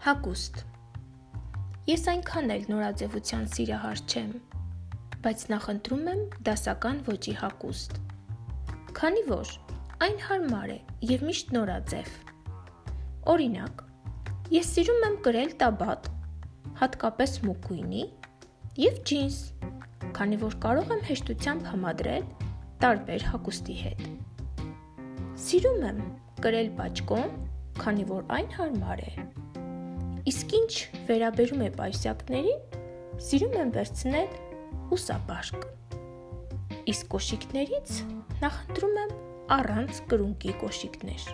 Հակուստ Ես այնքան էլ նորաձևության սիրահար չեմ, բայց նախընտրում եմ դասական ոճի հակուստ։ Քանի որ այն հարմար է եւ միշտ նորաձև։ Օրինակ, ես սիրում եմ կրել տաբատ, հատկապես մուգ գույնի եւ ջինս, քանի որ կարող եմ հեշտությամբ համադրել տարբեր հագուստի հետ։ Սիրում եմ կրել բաճկոն, քանի որ այն հարմար է Իսկ ինչ վերաբերում է պայուսակներին, սիրում եմ վերցնել ուսապաշկ։ Իսկ կոշիկներից նախընտրում եմ առանց կրունկի կոշիկներ։